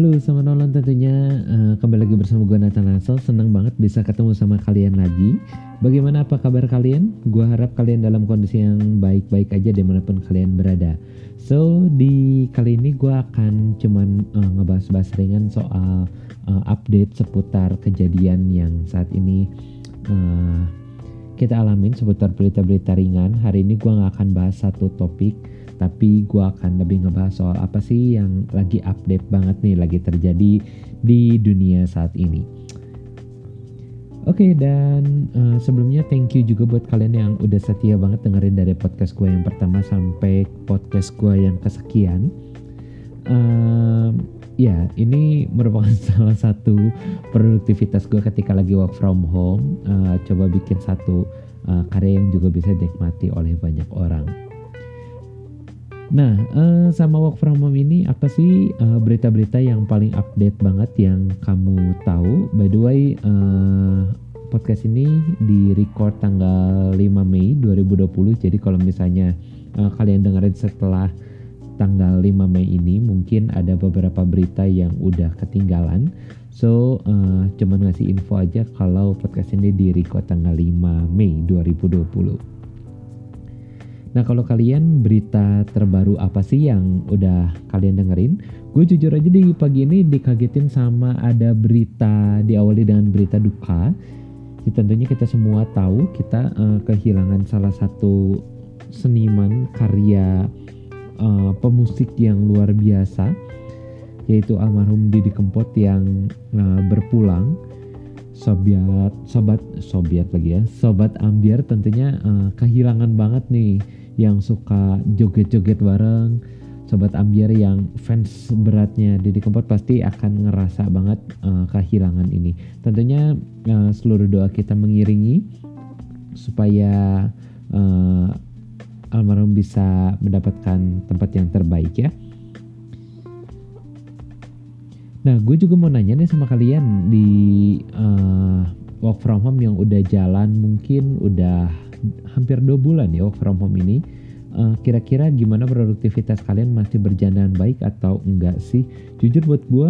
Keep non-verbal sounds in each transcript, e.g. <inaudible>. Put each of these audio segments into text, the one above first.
Halo, selamat malam tentunya uh, kembali lagi bersama gue Nathan Ansel. Senang banget bisa ketemu sama kalian lagi. Bagaimana apa kabar kalian? Gue harap kalian dalam kondisi yang baik-baik aja di mana pun kalian berada. So di kali ini gue akan cuman uh, ngebahas-bahas ringan soal uh, update seputar kejadian yang saat ini uh, kita alamin seputar berita-berita ringan. Hari ini gue gak akan bahas satu topik tapi gue akan lebih ngebahas soal apa sih yang lagi update banget nih lagi terjadi di dunia saat ini. Oke okay, dan uh, sebelumnya thank you juga buat kalian yang udah setia banget dengerin dari podcast gue yang pertama sampai podcast gue yang kesekian. Uh, ya ini merupakan <laughs> salah satu produktivitas gue ketika lagi work from home. Uh, coba bikin satu uh, karya yang juga bisa dinikmati oleh banyak orang. Nah, uh, sama work from home ini apa sih eh, berita-berita yang paling update banget yang kamu tahu? By the way, uh, podcast ini di record tanggal 5 Mei 2020. Jadi kalau misalnya uh, kalian dengerin setelah tanggal 5 Mei ini, mungkin ada beberapa berita yang udah ketinggalan. So, uh, cuman ngasih info aja kalau podcast ini di record tanggal 5 Mei 2020. Nah kalau kalian berita terbaru apa sih yang udah kalian dengerin? Gue jujur aja di pagi ini dikagetin sama ada berita diawali dengan berita duka. Ya, tentunya kita semua tahu kita uh, kehilangan salah satu seniman karya uh, pemusik yang luar biasa yaitu almarhum Didi Kempot yang uh, berpulang sobat sobat sobat lagi ya sobat ambiar tentunya uh, kehilangan banget nih yang suka joget-joget bareng. Sobat ambiar yang fans beratnya Didi Kempot pasti akan ngerasa banget uh, kehilangan ini. Tentunya uh, seluruh doa kita mengiringi supaya uh, almarhum bisa mendapatkan tempat yang terbaik ya. Nah, gue juga mau nanya nih sama kalian di uh, work from home yang udah jalan mungkin udah hampir dua bulan ya work from home ini. Uh, kira-kira gimana produktivitas kalian masih berjalan baik atau enggak sih? Jujur buat gue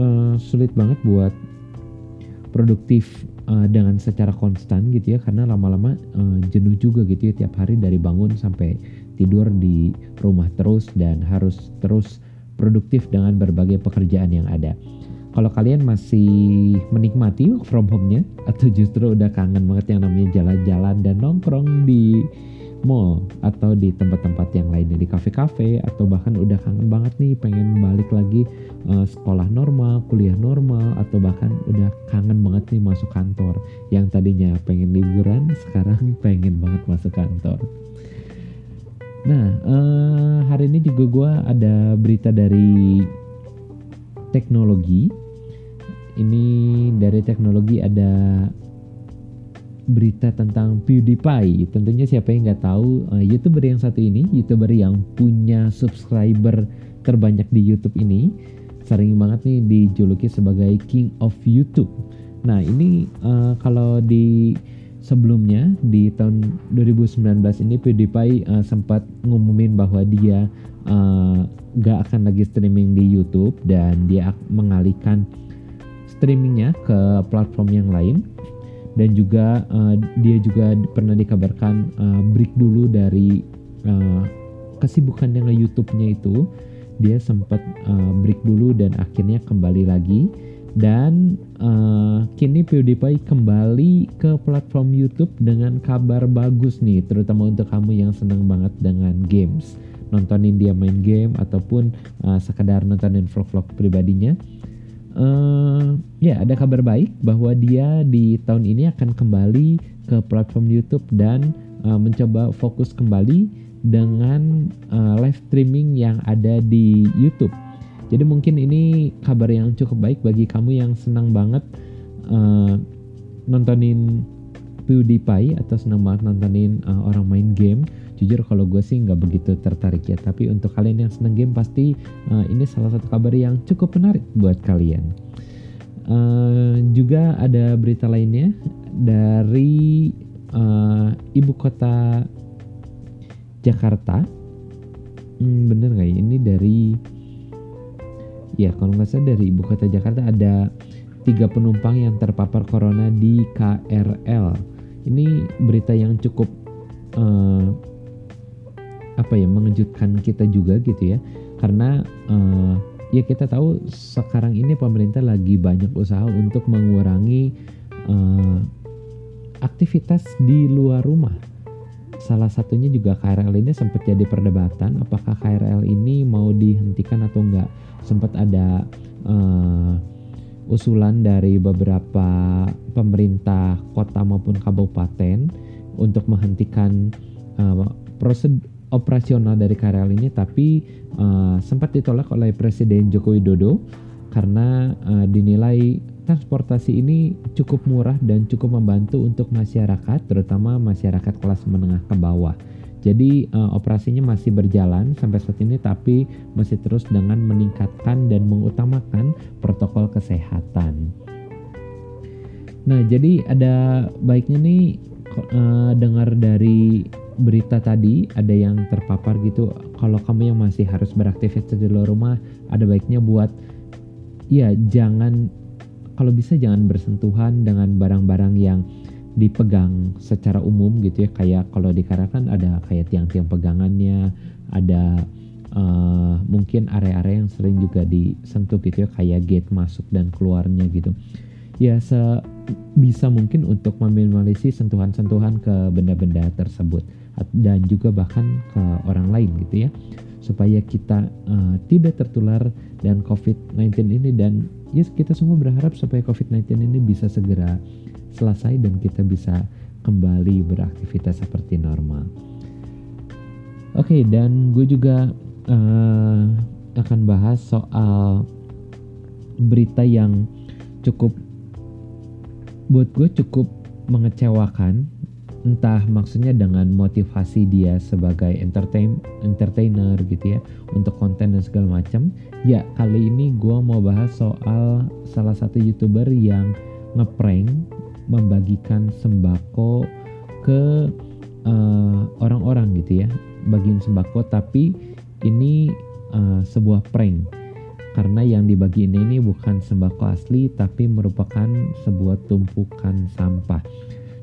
uh, sulit banget buat produktif uh, dengan secara konstan gitu ya karena lama-lama uh, jenuh juga gitu ya tiap hari dari bangun sampai tidur di rumah terus dan harus terus produktif dengan berbagai pekerjaan yang ada kalau kalian masih menikmati work from home-nya atau justru udah kangen banget yang namanya jalan-jalan dan nongkrong di mall atau di tempat-tempat yang lainnya di kafe-kafe atau bahkan udah kangen banget nih pengen balik lagi uh, sekolah normal, kuliah normal atau bahkan udah kangen banget nih masuk kantor yang tadinya pengen liburan <laughs> sekarang pengen banget masuk kantor. Nah, uh, hari ini juga gue ada berita dari teknologi. Ini dari teknologi ada berita tentang PewDiePie. Tentunya siapa yang nggak tahu uh, youtuber yang satu ini, youtuber yang punya subscriber terbanyak di YouTube ini, sering banget nih dijuluki sebagai King of YouTube. Nah ini uh, kalau di sebelumnya di tahun 2019 ini PewDiePie uh, sempat ngumumin bahwa dia uh, gak akan lagi streaming di YouTube dan dia mengalihkan streamingnya ke platform yang lain. Dan juga uh, dia juga pernah dikabarkan uh, break dulu dari uh, kesibukan dengan YouTube-nya itu. Dia sempat uh, break dulu dan akhirnya kembali lagi dan uh, kini PewDiePie kembali ke platform YouTube dengan kabar bagus nih terutama untuk kamu yang senang banget dengan games nontonin dia main game ataupun uh, sekedar nontonin vlog-vlog pribadinya. Uh, ya ada kabar baik bahwa dia di tahun ini akan kembali ke platform YouTube dan uh, mencoba fokus kembali dengan uh, live streaming yang ada di YouTube. Jadi mungkin ini kabar yang cukup baik bagi kamu yang senang banget uh, nontonin PewDiePie atau senang banget nontonin uh, orang main game. Jujur kalau gue sih nggak begitu tertarik ya tapi untuk kalian yang seneng game pasti uh, ini salah satu kabar yang cukup menarik buat kalian. Uh, juga ada berita lainnya dari uh, ibu kota Jakarta. Hmm, bener nggak ya? Ini dari ya kalau nggak salah dari ibu kota Jakarta ada tiga penumpang yang terpapar corona di KRL. Ini berita yang cukup uh, apa ya mengejutkan kita juga gitu ya karena uh, ya kita tahu sekarang ini pemerintah lagi banyak usaha untuk mengurangi uh, aktivitas di luar rumah salah satunya juga KRL ini sempat jadi perdebatan apakah KRL ini mau dihentikan atau enggak. Sempat ada uh, usulan dari beberapa pemerintah kota maupun kabupaten untuk menghentikan uh, prosedur operasional dari KRL ini tapi uh, sempat ditolak oleh Presiden Joko Widodo karena uh, dinilai transportasi ini cukup murah dan cukup membantu untuk masyarakat terutama masyarakat kelas menengah ke bawah. Jadi uh, operasinya masih berjalan sampai saat ini tapi masih terus dengan meningkatkan dan mengutamakan protokol kesehatan. Nah, jadi ada baiknya nih uh, dengar dari berita tadi ada yang terpapar gitu kalau kamu yang masih harus beraktivitas di luar rumah ada baiknya buat ya jangan kalau bisa jangan bersentuhan dengan barang-barang yang dipegang secara umum gitu ya. Kayak kalau di kan ada kayak tiang-tiang pegangannya ada uh, mungkin area-area yang sering juga disentuh gitu ya. Kayak gate masuk dan keluarnya gitu. Ya sebisa mungkin untuk meminimalisir sentuhan-sentuhan ke benda-benda tersebut. Dan juga bahkan ke orang lain gitu ya. Supaya kita uh, tidak tertular dan COVID-19 ini dan ya kita semua berharap supaya COVID-19 ini bisa segera selesai dan kita bisa kembali beraktivitas seperti normal. Oke, okay, dan gue juga uh, akan bahas soal berita yang cukup buat gue cukup mengecewakan entah maksudnya dengan motivasi dia sebagai entertain entertainer gitu ya untuk konten dan segala macam. Ya kali ini gue mau bahas soal salah satu youtuber yang ngeprank membagikan sembako ke eh, orang-orang uh, gitu ya. Bagian sembako tapi ini uh, sebuah prank. Karena yang dibagi ini bukan sembako asli tapi merupakan sebuah tumpukan sampah.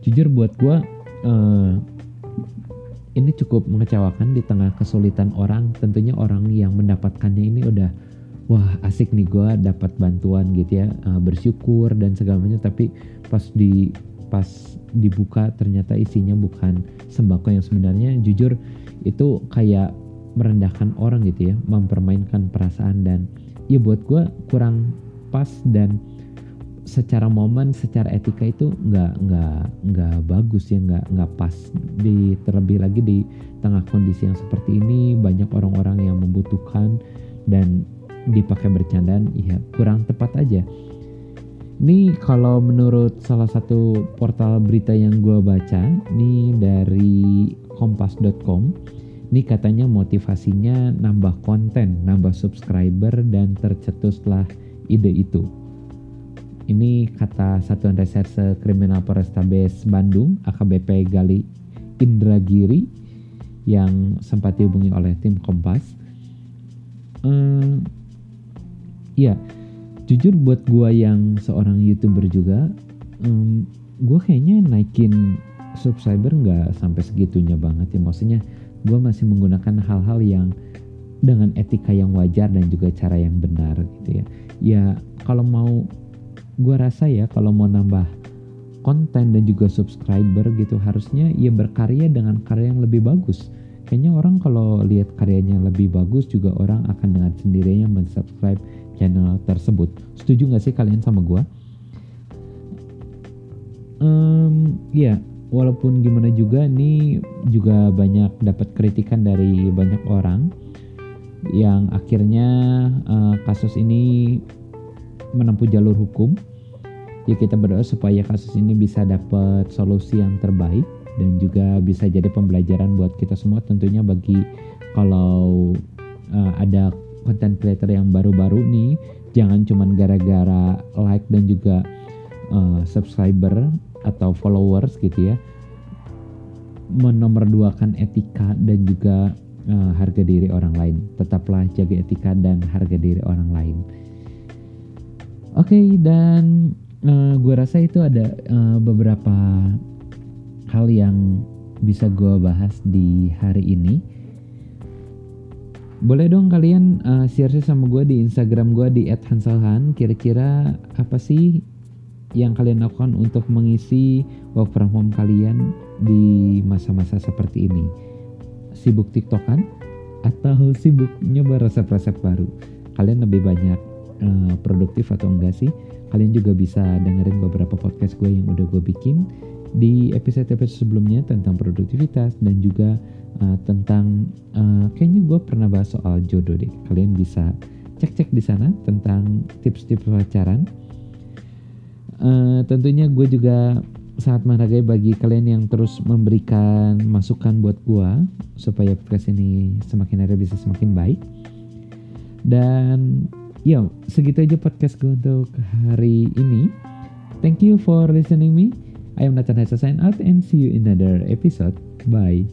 Jujur buat gue uh, ini cukup mengecewakan di tengah kesulitan orang. Tentunya orang yang mendapatkannya ini udah wah asik nih gue dapat bantuan gitu ya uh, bersyukur dan segala macam. Tapi pas di pas dibuka ternyata isinya bukan sembako yang sebenarnya jujur itu kayak merendahkan orang gitu ya, mempermainkan perasaan dan ya buat gue kurang pas dan secara momen, secara etika itu nggak nggak nggak bagus ya, nggak nggak pas. Di terlebih lagi di tengah kondisi yang seperti ini banyak orang-orang yang membutuhkan dan dipakai bercandaan, ya kurang tepat aja. Ini kalau menurut salah satu portal berita yang gue baca, ini dari kompas.com, ini katanya motivasinya nambah konten, nambah subscriber dan tercetuslah ide itu. Ini kata Satuan Reserse Kriminal Polrestabes Bandung AKBP Gali Indragiri yang sempat dihubungi oleh tim Kompas. Hmm, ya, jujur buat gue yang seorang youtuber juga, um, gue kayaknya naikin subscriber nggak sampai segitunya banget ya. Maksudnya gue masih menggunakan hal-hal yang dengan etika yang wajar dan juga cara yang benar gitu ya. Ya kalau mau gue rasa ya kalau mau nambah konten dan juga subscriber gitu harusnya ya berkarya dengan karya yang lebih bagus. Kayaknya orang kalau lihat karyanya lebih bagus juga orang akan dengan sendirinya mensubscribe channel tersebut. Setuju gak sih kalian sama gue um, ya walaupun gimana juga ini juga banyak dapat kritikan dari banyak orang yang akhirnya uh, kasus ini menempuh jalur hukum. Ya kita berdoa supaya kasus ini bisa dapat solusi yang terbaik dan juga bisa jadi pembelajaran buat kita semua. Tentunya bagi kalau uh, ada content creator yang baru-baru nih jangan cuman gara-gara like dan juga uh, subscriber atau followers gitu ya. Menomorduakan etika dan juga uh, harga diri orang lain. Tetaplah jaga etika dan harga diri orang lain Oke okay, dan uh, gue rasa itu ada uh, beberapa hal yang bisa gue bahas di hari ini. Boleh dong kalian uh, share sama gue di Instagram gue di @hansalhan. Kira-kira apa sih yang kalian lakukan untuk mengisi work from home kalian di masa-masa seperti ini? Sibuk tiktokan atau sibuk nyoba resep-resep baru? Kalian lebih banyak uh, produktif atau enggak sih? Kalian juga bisa dengerin beberapa podcast gue yang udah gue bikin di episode-episode sebelumnya tentang produktivitas dan juga uh, tentang uh, kayaknya gue pernah bahas soal jodoh deh. Kalian bisa cek-cek di sana tentang tips-tips pacaran. Uh, tentunya gue juga sangat menghargai bagi kalian yang terus memberikan masukan buat gue supaya podcast ini semakin hari bisa semakin baik. Dan ya segitu aja podcast gue untuk hari ini. Thank you for listening me. I am Nathan Hessa sign out and see you in another episode. Bye.